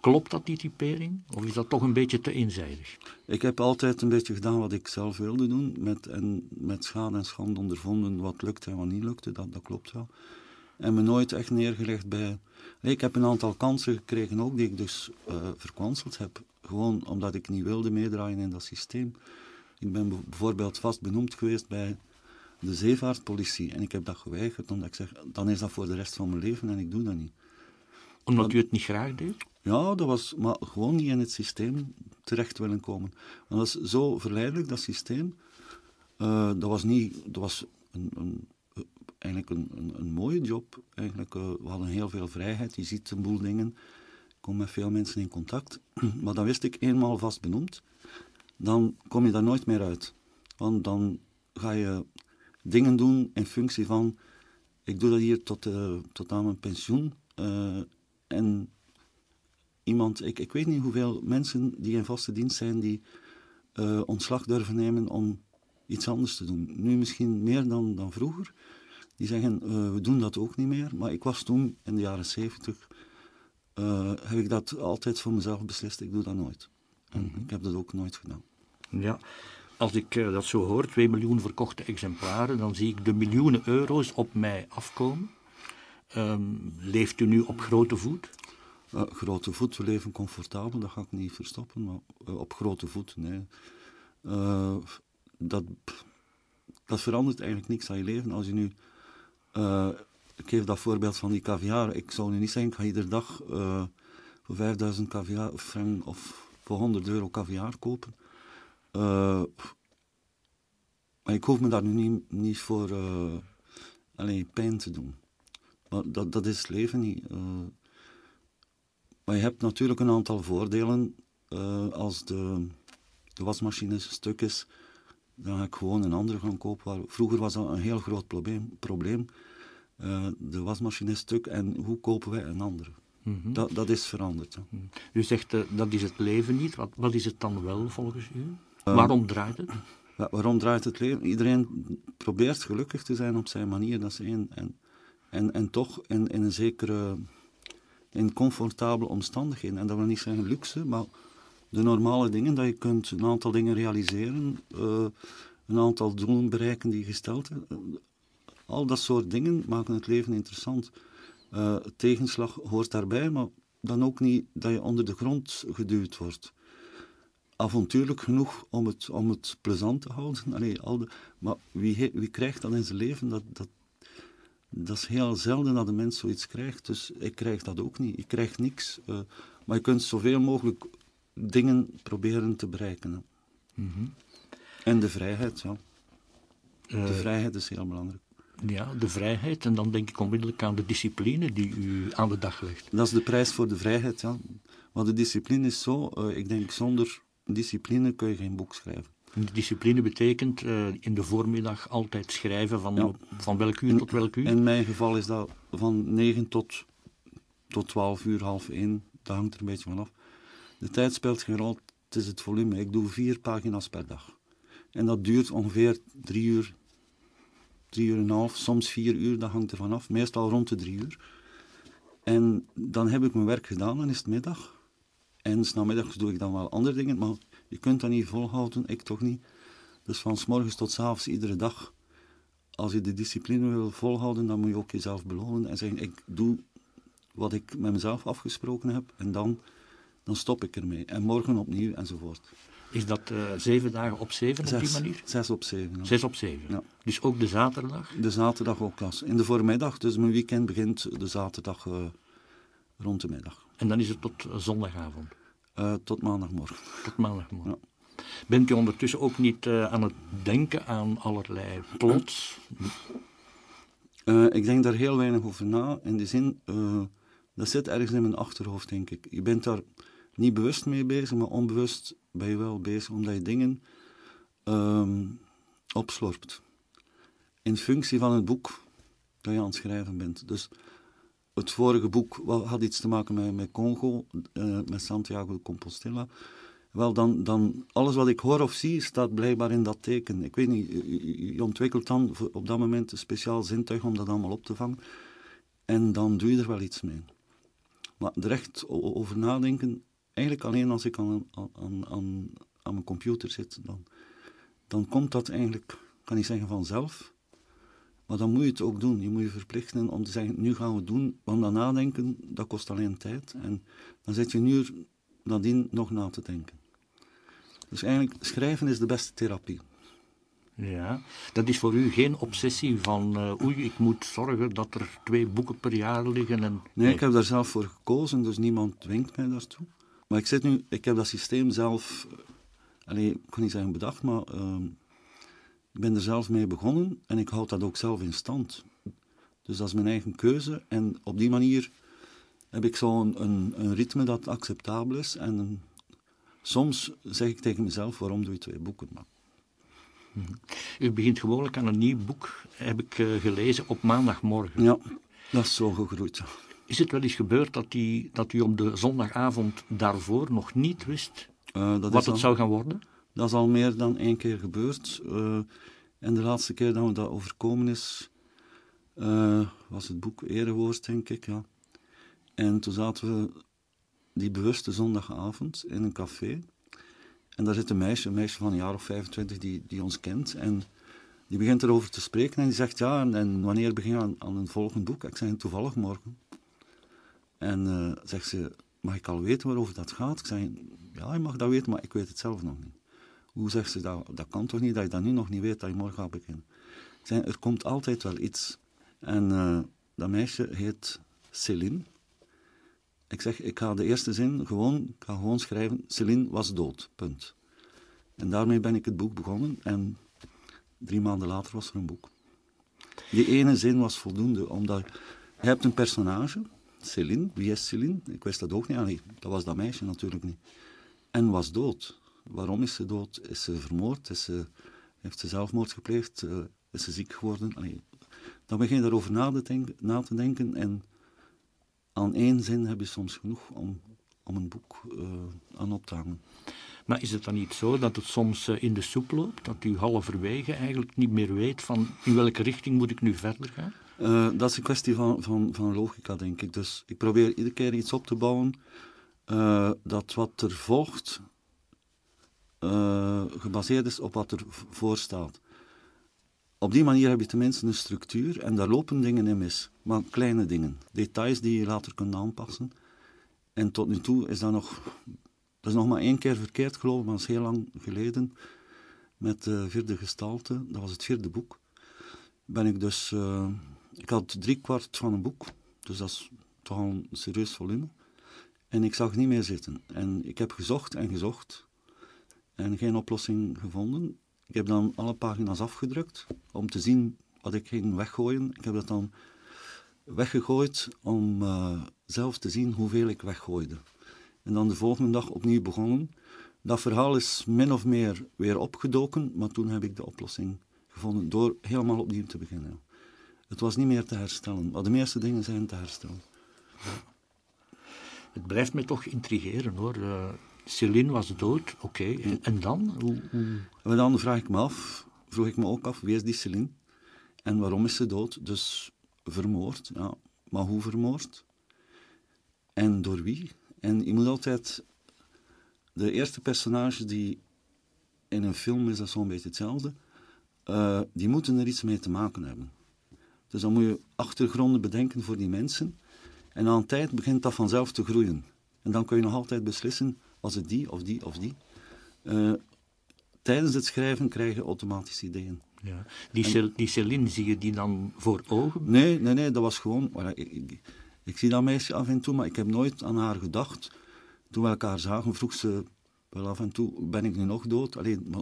Klopt dat, die typering? Of is dat toch een beetje te eenzijdig? Ik heb altijd een beetje gedaan wat ik zelf wilde doen. Met, en met schade en schande ondervonden wat lukte en wat niet lukte. Dat, dat klopt wel. En me nooit echt neergelegd bij... Ik heb een aantal kansen gekregen ook, die ik dus uh, verkwanseld heb. Gewoon omdat ik niet wilde meedraaien in dat systeem. Ik ben bijvoorbeeld vast benoemd geweest bij de zeevaartpolitie. En ik heb dat geweigerd, omdat ik zeg, dan is dat voor de rest van mijn leven en ik doe dat niet. Omdat u het niet graag deed? Ja, dat was, maar gewoon niet in het systeem terecht willen komen. Want dat is zo verleidelijk, dat systeem. Uh, dat was niet, dat was een, een eigenlijk een, een, een, mooie job. Eigenlijk, uh, we hadden heel veel vrijheid, je ziet een boel dingen. Ik kom met veel mensen in contact. [CLEARS THROAT] Maar dan wist ik eenmaal vast benoemd, dan kom je daar nooit meer uit. Want dan ga je dingen doen in functie van, ik doe dat hier tot, uh, tot aan mijn pensioen. Uh, en iemand, ik, ik weet niet hoeveel mensen die in vaste dienst zijn, die ontslag durven nemen om iets anders te doen. Nu misschien meer dan, dan vroeger. Die zeggen, uh, we doen dat ook niet meer. Maar ik was toen, in de jaren zeventig, uh, heb ik dat altijd voor mezelf beslist. Ik doe dat nooit. En mm -hmm. ik heb dat ook nooit gedaan. Ja, als ik uh, dat zo hoor, 2 miljoen verkochte exemplaren, dan zie ik de miljoenen euro's op mij afkomen. Um, leeft u nu op grote voet? Uh, grote voet, we leven comfortabel, dat ga ik niet verstoppen, maar uh, op grote voet, nee. Dat, dat verandert eigenlijk niks aan je leven. Als je nu, ik geef dat voorbeeld van die caviar, ik zou nu niet zeggen, ik ga iedere dag voor 5000 caviar frank of voor 100 euro caviar kopen. maar ik hoef me daar nu niet, niet voor alleen pijn te doen. Maar dat, dat is het leven niet. Maar je hebt natuurlijk een aantal voordelen. Als de, de wasmachine stuk is, dan ga ik gewoon een andere gaan kopen. Vroeger was dat een heel groot probleem. probleem. Uh, de wasmachine is stuk en hoe kopen wij een andere? Mm -hmm. dat, dat is veranderd. Ja. U zegt uh, dat is het leven niet. Wat, wat is het dan wel volgens u? waarom draait het? Ja, waarom draait het leven? Iedereen probeert gelukkig te zijn op zijn manier. Dat is één. En, en, en toch in, in een zekere in comfortabele omstandigheden. En dat wil niet zeggen luxe, maar de normale dingen, dat je kunt een aantal dingen realiseren, uh, een aantal doelen bereiken die je gesteld hebt. al dat soort dingen maken het leven interessant. Uh, tegenslag hoort daarbij, maar dan ook niet dat je onder de grond geduwd wordt. Avontuurlijk genoeg om het, om het plezant te houden. [LAUGHS] Allee, al de, maar wie, wie krijgt dat in zijn leven? Dat, dat, dat is heel zelden dat een mens zoiets krijgt. Dus ik krijg dat ook niet. Ik krijg niks. Uh, maar je kunt zoveel mogelijk dingen proberen te bereiken. Mm -hmm. En de vrijheid, ja. Uh, de vrijheid is heel belangrijk. Ja, de vrijheid. En dan denk ik onmiddellijk aan de discipline die u aan de dag legt. Dat is de prijs voor de vrijheid, ja. Maar de discipline is zo, uh, ik denk zonder discipline kun je geen boek schrijven. Discipline betekent uh, in de voormiddag altijd schrijven van, ja. van welk uur in, tot welk uur? In mijn geval is dat van 9 tot, tot 12 uur, half 1. Dat hangt er een beetje vanaf. De tijd speelt geen rol, het is het volume. Ik doe vier pagina's per dag. En dat duurt ongeveer drie uur, drie uur en een half, soms vier uur, dat hangt er vanaf. Meestal rond de drie uur. En dan heb ik mijn werk gedaan, dan is het middag. En s'namiddags doe ik dan wel andere dingen, maar je kunt dat niet volhouden, ik toch niet. Dus van s tot s avonds iedere dag. Als je de discipline wil volhouden, dan moet je ook jezelf belonen en zeggen: Ik doe wat ik met mezelf afgesproken heb en dan, dan stop ik ermee. En morgen opnieuw enzovoort. Is dat uh, zeven dagen op zeven zes, op die manier? Zes op zeven. Ja. Zes op zeven. Ja. Dus ook de zaterdag? De zaterdag ook, als. In de voormiddag, dus mijn weekend begint de zaterdag uh, rond de middag. En dan is het tot zondagavond? Uh, tot maandagmorgen. Tot maandagmorgen. Bent u ondertussen ook niet aan het denken aan allerlei plots? Ik denk daar heel weinig over na. In de zin, dat zit ergens in mijn achterhoofd, denk ik. Je bent daar niet bewust mee bezig, maar onbewust ben je wel bezig, omdat je dingen um, opslorpt. In functie van het boek dat je aan het schrijven bent. Dus het vorige boek had iets te maken met, met Congo, uh, met Santiago de Compostela. Wel, dan, dan alles wat ik hoor of zie, staat blijkbaar in dat teken. Ik weet niet, je, je ontwikkelt dan op dat moment een speciaal zintuig om dat allemaal op te vangen. En dan doe je er wel iets mee. Maar er echt over nadenken, eigenlijk alleen als ik aan, aan, aan, aan mijn computer zit, dan, dan komt dat eigenlijk, kan ik zeggen, vanzelf. Maar dan moet je het ook doen. Je moet je verplichten om te zeggen, nu gaan we het doen. Want dat nadenken, dat kost alleen tijd. En dan zit je nu nadien nog na te denken. Dus eigenlijk, schrijven is de beste therapie. Ja, dat is voor u geen obsessie van uh, oei, ik moet zorgen dat er twee boeken per jaar liggen. En... Nee, ik heb daar zelf voor gekozen, dus niemand dwingt mij daartoe. Maar ik zit nu, ik heb dat systeem zelf, uh, allez, ik kan niet zeggen bedacht, maar uh, ik ben er zelf mee begonnen en ik houd dat ook zelf in stand. Dus dat is mijn eigen keuze en op die manier heb ik zo'n een, een, ritme dat acceptabel is. En soms zeg ik tegen mezelf, waarom doe je twee boeken? Maar... Mhm. U begint gewoonlijk aan een nieuw boek, heb ik uh, gelezen, op maandagmorgen. Ja, dat is zo gegroeid. Is het wel eens gebeurd dat, die, dat u op de zondagavond daarvoor nog niet wist uh, wat het al, zou gaan worden? Dat is al meer dan één keer gebeurd. Uh, en de laatste keer dat me dat overkomen is, was het boek Erewoord, denk ik. Ja. En toen zaten we die bewuste zondagavond in een café. En daar zit een meisje, een meisje van een jaar of 25, die, die ons kent. En die begint erover te spreken en die zegt, ja, en, en wanneer begin je aan, aan, een volgend boek? Ik zeg, toevallig morgen. En uh, zegt ze, mag ik al weten waarover dat gaat? Ik zeg, ja, je mag dat weten, maar ik weet het zelf nog niet. Hoe zegt ze, dat, dat kan toch niet, dat je dat nu nog niet weet, dat je morgen gaat beginnen? Ik er komt altijd wel iets. En uh, dat meisje heet Céline. Ik zeg, ik ga de eerste zin gewoon, ga gewoon schrijven, Céline was dood, punt. En daarmee ben ik het boek begonnen en drie maanden later was er een boek. Die ene zin was voldoende, omdat je hebt een personage, Céline, wie is Céline? Ik wist dat ook niet, dat was dat meisje natuurlijk niet. En was dood. Waarom is ze dood? Is ze vermoord? Is ze, heeft ze zelfmoord gepleegd? Uh, is ze ziek geworden? Dan begin je daarover na te denken, na te denken en aan één zin heb je soms genoeg om, om een boek uh, aan op te hangen. Maar is het dan niet zo dat het soms uh, in de soep loopt? Dat u halverwege eigenlijk niet meer weet van in welke richting moet ik nu verder gaan? Uh, dat is een kwestie van, van, van logica, denk ik. Dus ik probeer iedere keer iets op te bouwen dat wat er volgt gebaseerd is op wat er voor staat. Op die manier heb je tenminste een structuur en daar lopen dingen in mis. Maar kleine dingen, details die je later kunt aanpassen. En tot nu toe is dat nog, dat is nog maar één keer verkeerd gelopen, maar dat is heel lang geleden. Met de vierde gestalte, dat was het vierde boek. Ben ik dus, ik had drie kwart van een boek, dus dat is toch al een serieus volume. En ik zag niet meer zitten. En ik heb gezocht en gezocht en geen oplossing gevonden. Ik heb dan alle pagina's afgedrukt om te zien wat ik ging weggooien. Ik heb dat dan weggegooid om uh, zelf te zien hoeveel ik weggooide. En dan de volgende dag opnieuw begonnen. Dat verhaal is min of meer weer opgedoken, maar toen heb ik de oplossing gevonden door helemaal opnieuw te beginnen. Het was niet meer te herstellen, maar de meeste dingen zijn te herstellen. Het blijft me toch intrigeren hoor. Uh, Celine was dood, oké. En, dan? Hoe, hoe... dan vraag ik me af, vroeg ik me ook af, wie is die Celine? En waarom is ze dood? Dus vermoord, ja. Maar hoe vermoord? En door wie? En je moet altijd... De eerste personage die in een film is dat zo'n beetje hetzelfde. Uh, die moeten er iets mee te maken hebben. Dus dan moet je achtergronden bedenken voor die mensen. En na een tijd begint dat vanzelf te groeien. En dan kun je nog altijd beslissen was het die of die of die. Uh, tijdens het schrijven krijg je automatisch ideeën. Ja. Die, en, die Céline, zie je die dan voor ogen? Nee, nee, nee dat was gewoon... Ik, Ik zie dat meisje af en toe, maar ik heb nooit aan haar gedacht. Toen we elkaar zagen, vroeg ze wel af en toe, ben ik nu nog dood? Alleen,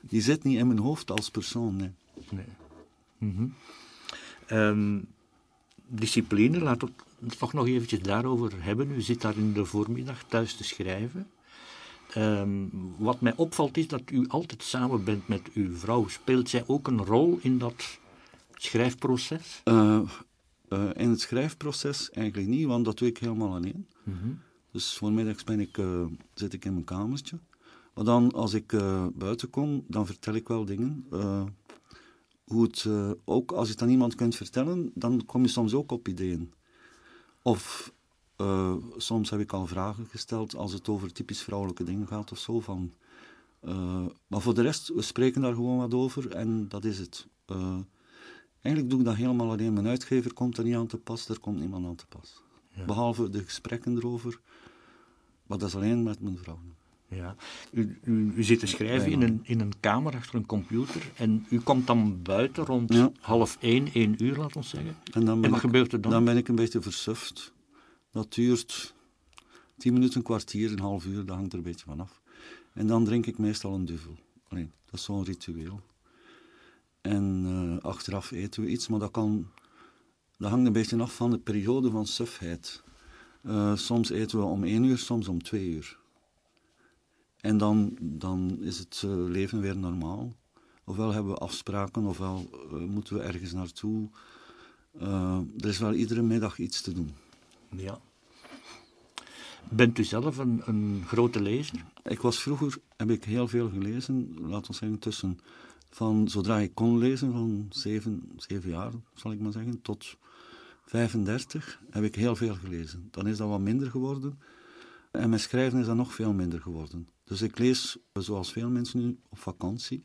die zit niet in mijn hoofd als persoon, nee. Nee. Mhm. Ehm, discipline, laten we het toch nog eventjes daarover hebben. U zit daar in de voormiddag thuis te schrijven. Ehm, wat mij opvalt is dat u altijd samen bent met uw vrouw. Speelt zij ook een rol in dat schrijfproces? Eh, eh, in het schrijfproces eigenlijk niet, want dat doe ik helemaal alleen. Mhm. Dus voormiddags ben ik, eh, zit ik in mijn kamertje. Maar dan, als ik buiten kom, dan vertel ik wel dingen. Hoe het, ook als je het aan iemand kunt vertellen, dan kom je soms ook op ideeën. Of uh, soms heb ik al vragen gesteld als het over typisch vrouwelijke dingen gaat of zo. Van, uh, maar voor de rest, we spreken daar gewoon wat over en dat is het. Eigenlijk doe ik dat helemaal alleen. Mijn uitgever komt er niet aan te pas, er komt niemand aan te pas. Ja. Behalve de gesprekken erover, maar dat is alleen met mijn vrouw. Ja. U, u, u zit te schrijven in een, in een kamer achter een computer en u komt dan buiten rond ja. half één, één uur, laat ons zeggen. En, dan en wat ik, gebeurt er dan? Dan ben ik een beetje versuft. Dat duurt tien minuten, een kwartier, een half uur, dat hangt er een beetje vanaf. En dan drink ik meestal een duvel. Nee, dat is zo'n ritueel. En uh, achteraf eten we iets, maar dat, kan, dat hangt een beetje af van de periode van sufheid. Uh, soms eten we om één uur, soms om twee uur. En dan, dan is het uh, leven weer normaal. Ofwel hebben we afspraken, ofwel moeten we ergens naartoe. er is wel iedere middag iets te doen. Ja. Bent u zelf een, een grote lezer? Ik was vroeger, heb ik heel veel gelezen, laten we zeggen tussen van zodra ik kon lezen, van zeven, zeven jaar zal ik maar zeggen, tot 35 heb ik heel veel gelezen. Dan is dat wat minder geworden. En met schrijven is dat nog veel minder geworden. Dus ik lees, zoals veel mensen nu, op vakantie.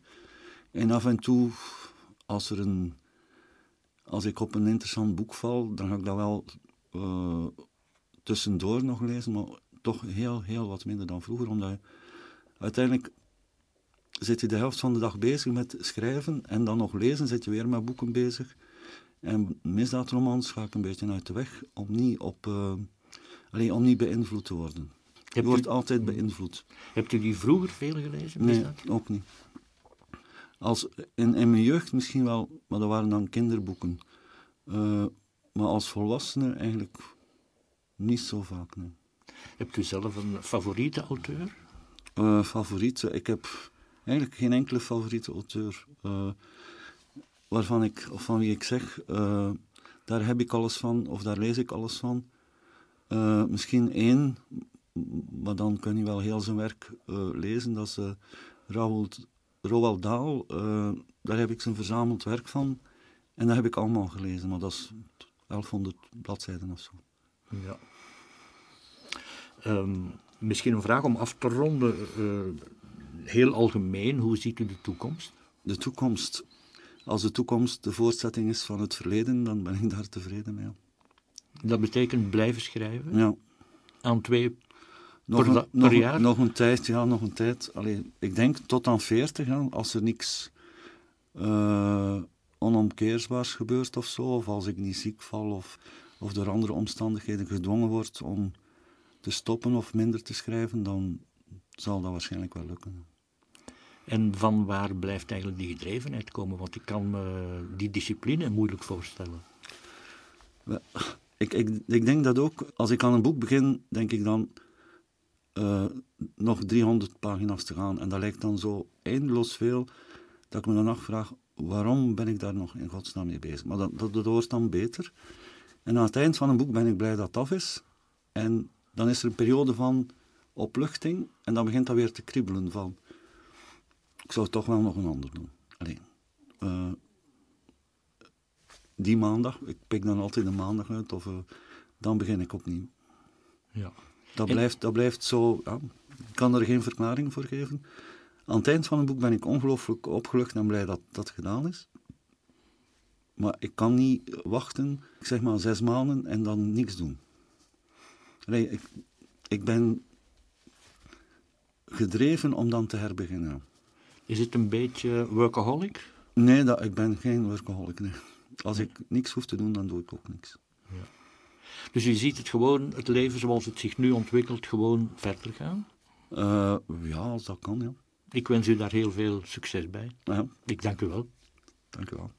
En af en toe, als, er een, als ik op een interessant boek val, dan ga ik dat wel uh, tussendoor nog lezen, maar toch heel, heel wat minder dan vroeger, omdat uiteindelijk zit je de helft van de dag bezig met schrijven en dan nog lezen, zit je weer met boeken bezig. En misdaadromans ga ik een beetje uit de weg om niet, op, uh, alleen, om niet beïnvloed te worden. Je wordt altijd beïnvloed. Hebt u die vroeger veel gelezen? Nee, ook niet. Als, in, in mijn jeugd misschien wel, maar dat waren dan kinderboeken. Uh, maar als volwassene eigenlijk niet zo vaak, nee. Hebt u zelf een favoriete auteur? Uh, favoriete? Ik heb eigenlijk geen enkele favoriete auteur. Uh, waarvan ik, of van wie ik zeg, uh, daar heb ik alles van, of daar lees ik alles van. misschien één, maar dan kun je wel heel zijn werk lezen. Dat is Roald Dahl. daar heb ik zijn verzameld werk van. En dat heb ik allemaal gelezen, maar dat is 1100 bladzijden of zo. Ja. Um, misschien een vraag om af te ronden. Uh, heel algemeen, hoe ziet u de toekomst? De toekomst. Als de toekomst de voortzetting is van het verleden, dan ben ik daar tevreden mee. Dat betekent blijven schrijven? Ja. Aan twee nog per, een, per nog, jaar? Nog een tijd, ja, nog een tijd. Allee, ik denk tot aan 40, ja, als er niks uh, onomkeersbaars gebeurt of zo, of als ik niet ziek val of, of door andere omstandigheden gedwongen word om te stoppen of minder te schrijven, dan zal dat waarschijnlijk wel lukken. En van waar blijft eigenlijk die gedrevenheid komen? Want ik kan me die discipline moeilijk voorstellen. Ik, ik, ik denk dat ook, als ik aan een boek begin, denk ik dan uh, nog 300 pagina's te gaan. En dat lijkt dan zo eindeloos veel, dat ik me dan afvraag, waarom ben ik daar nog in godsnaam mee bezig? Maar dat, dat, wordt dan beter. En aan het eind van een boek ben ik blij dat het af is. En dan is er een periode van opluchting en dan begint dat weer te kriebelen van... Ik zou toch wel nog een ander doen. Alleen. Uh, die maandag, ik pik dan altijd de maandag uit, of uh, dan begin ik opnieuw. Ja. Dat, blijft, dat blijft zo... Ja, ik kan er geen verklaring voor geven. Aan het eind van een boek ben ik ongelooflijk opgelucht en blij dat dat gedaan is. Maar ik kan niet wachten, zeg maar zes maanden en dan niks doen. Nee, ik, ik ben gedreven om dan te herbeginnen. Is het een beetje workaholic? Nee, dat, ik ben geen workaholic. Nee. Als ik niks hoef te doen, dan doe ik ook niks. Dus u ziet het gewoon, het leven zoals het zich nu ontwikkelt, gewoon verder gaan. Uh, ja, als dat kan, ja. Ik wens u daar heel veel succes bij. ja. Ik dank u wel. Dank u wel.